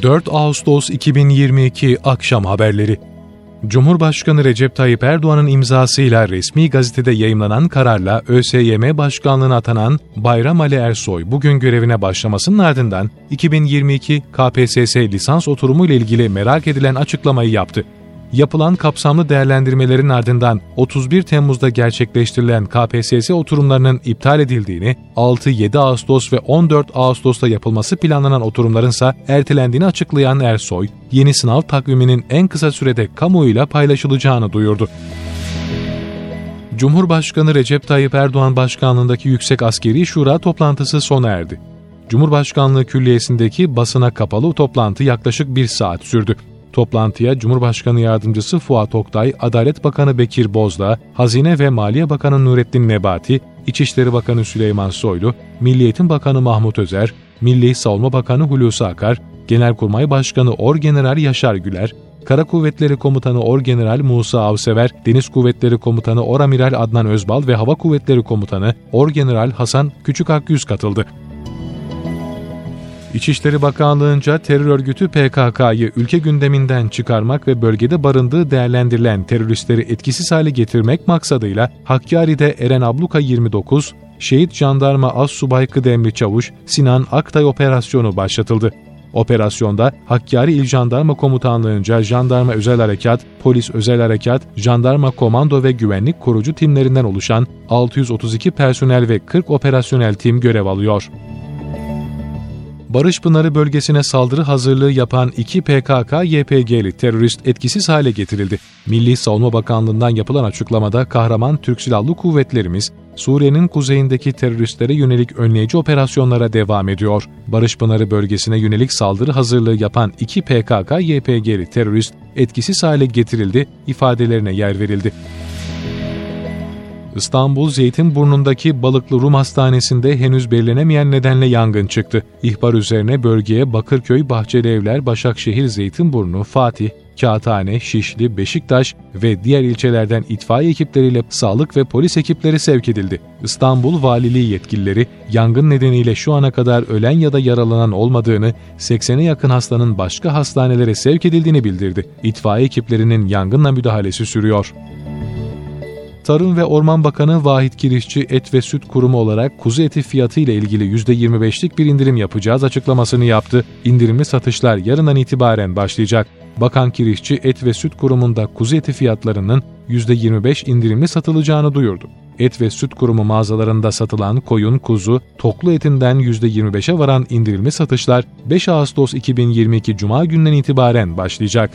4 Ağustos 2022 Akşam Haberleri. Cumhurbaşkanı Recep Tayyip Erdoğan'ın imzasıyla resmi gazetede yayımlanan kararla ÖSYM Başkanlığı'na atanan Bayram Ali Ersoy bugün görevine başlamasının ardından 2022 KPSS lisans oturumu ile ilgili merak edilen açıklamayı yaptı yapılan kapsamlı değerlendirmelerin ardından 31 Temmuz'da gerçekleştirilen KPSS oturumlarının iptal edildiğini, 6-7 Ağustos ve 14 Ağustos'ta yapılması planlanan oturumların ise ertelendiğini açıklayan Ersoy, yeni sınav takviminin en kısa sürede kamuoyuyla paylaşılacağını duyurdu. Cumhurbaşkanı Recep Tayyip Erdoğan başkanlığındaki Yüksek Askeri Şura toplantısı sona erdi. Cumhurbaşkanlığı Külliyesi'ndeki basına kapalı toplantı yaklaşık bir saat sürdü. Toplantıya Cumhurbaşkanı Yardımcısı Fuat Oktay, Adalet Bakanı Bekir Bozdağ, Hazine ve Maliye Bakanı Nurettin Nebati, İçişleri Bakanı Süleyman Soylu, Milli Eğitim Bakanı Mahmut Özer, Milli Savunma Bakanı Hulusi Akar, Genelkurmay Başkanı Orgeneral Yaşar Güler, Kara Kuvvetleri Komutanı Orgeneral Musa Avsever, Deniz Kuvvetleri Komutanı Oramiral Adnan Özbal ve Hava Kuvvetleri Komutanı Orgeneral Hasan Küçük Akyüz katıldı. İçişleri Bakanlığı'nca terör örgütü PKK'yı ülke gündeminden çıkarmak ve bölgede barındığı değerlendirilen teröristleri etkisiz hale getirmek maksadıyla Hakkari'de Eren Abluka 29, Şehit Jandarma Az Subay Kıdemli Çavuş Sinan Aktay operasyonu başlatıldı. Operasyonda Hakkari İl Jandarma Komutanlığı'nca Jandarma Özel Harekat, Polis Özel Harekat, Jandarma Komando ve Güvenlik Korucu timlerinden oluşan 632 personel ve 40 operasyonel tim görev alıyor. Barış Pınarı bölgesine saldırı hazırlığı yapan iki PKK-YPG'li terörist etkisiz hale getirildi. Milli Savunma Bakanlığı'ndan yapılan açıklamada kahraman Türk Silahlı Kuvvetlerimiz, Suriye'nin kuzeyindeki teröristlere yönelik önleyici operasyonlara devam ediyor. Barış Pınarı bölgesine yönelik saldırı hazırlığı yapan iki PKK-YPG'li terörist etkisiz hale getirildi, ifadelerine yer verildi. İstanbul Zeytinburnu'ndaki Balıklı Rum Hastanesi'nde henüz belirlenemeyen nedenle yangın çıktı. İhbar üzerine bölgeye Bakırköy, Bahçeli Evler, Başakşehir, Zeytinburnu, Fatih, Kağıthane, Şişli, Beşiktaş ve diğer ilçelerden itfaiye ekipleriyle sağlık ve polis ekipleri sevk edildi. İstanbul Valiliği yetkilileri yangın nedeniyle şu ana kadar ölen ya da yaralanan olmadığını, 80'e yakın hastanın başka hastanelere sevk edildiğini bildirdi. İtfaiye ekiplerinin yangınla müdahalesi sürüyor. Tarım ve Orman Bakanı Vahit Kirişçi Et ve Süt Kurumu olarak kuzu eti fiyatı ile ilgili %25'lik bir indirim yapacağız açıklamasını yaptı. İndirimli satışlar yarından itibaren başlayacak. Bakan Kirişçi Et ve Süt Kurumu'nda kuzu eti fiyatlarının %25 indirimli satılacağını duyurdu. Et ve Süt Kurumu mağazalarında satılan koyun, kuzu, toklu etinden %25'e varan indirimli satışlar 5 Ağustos 2022 Cuma günden itibaren başlayacak.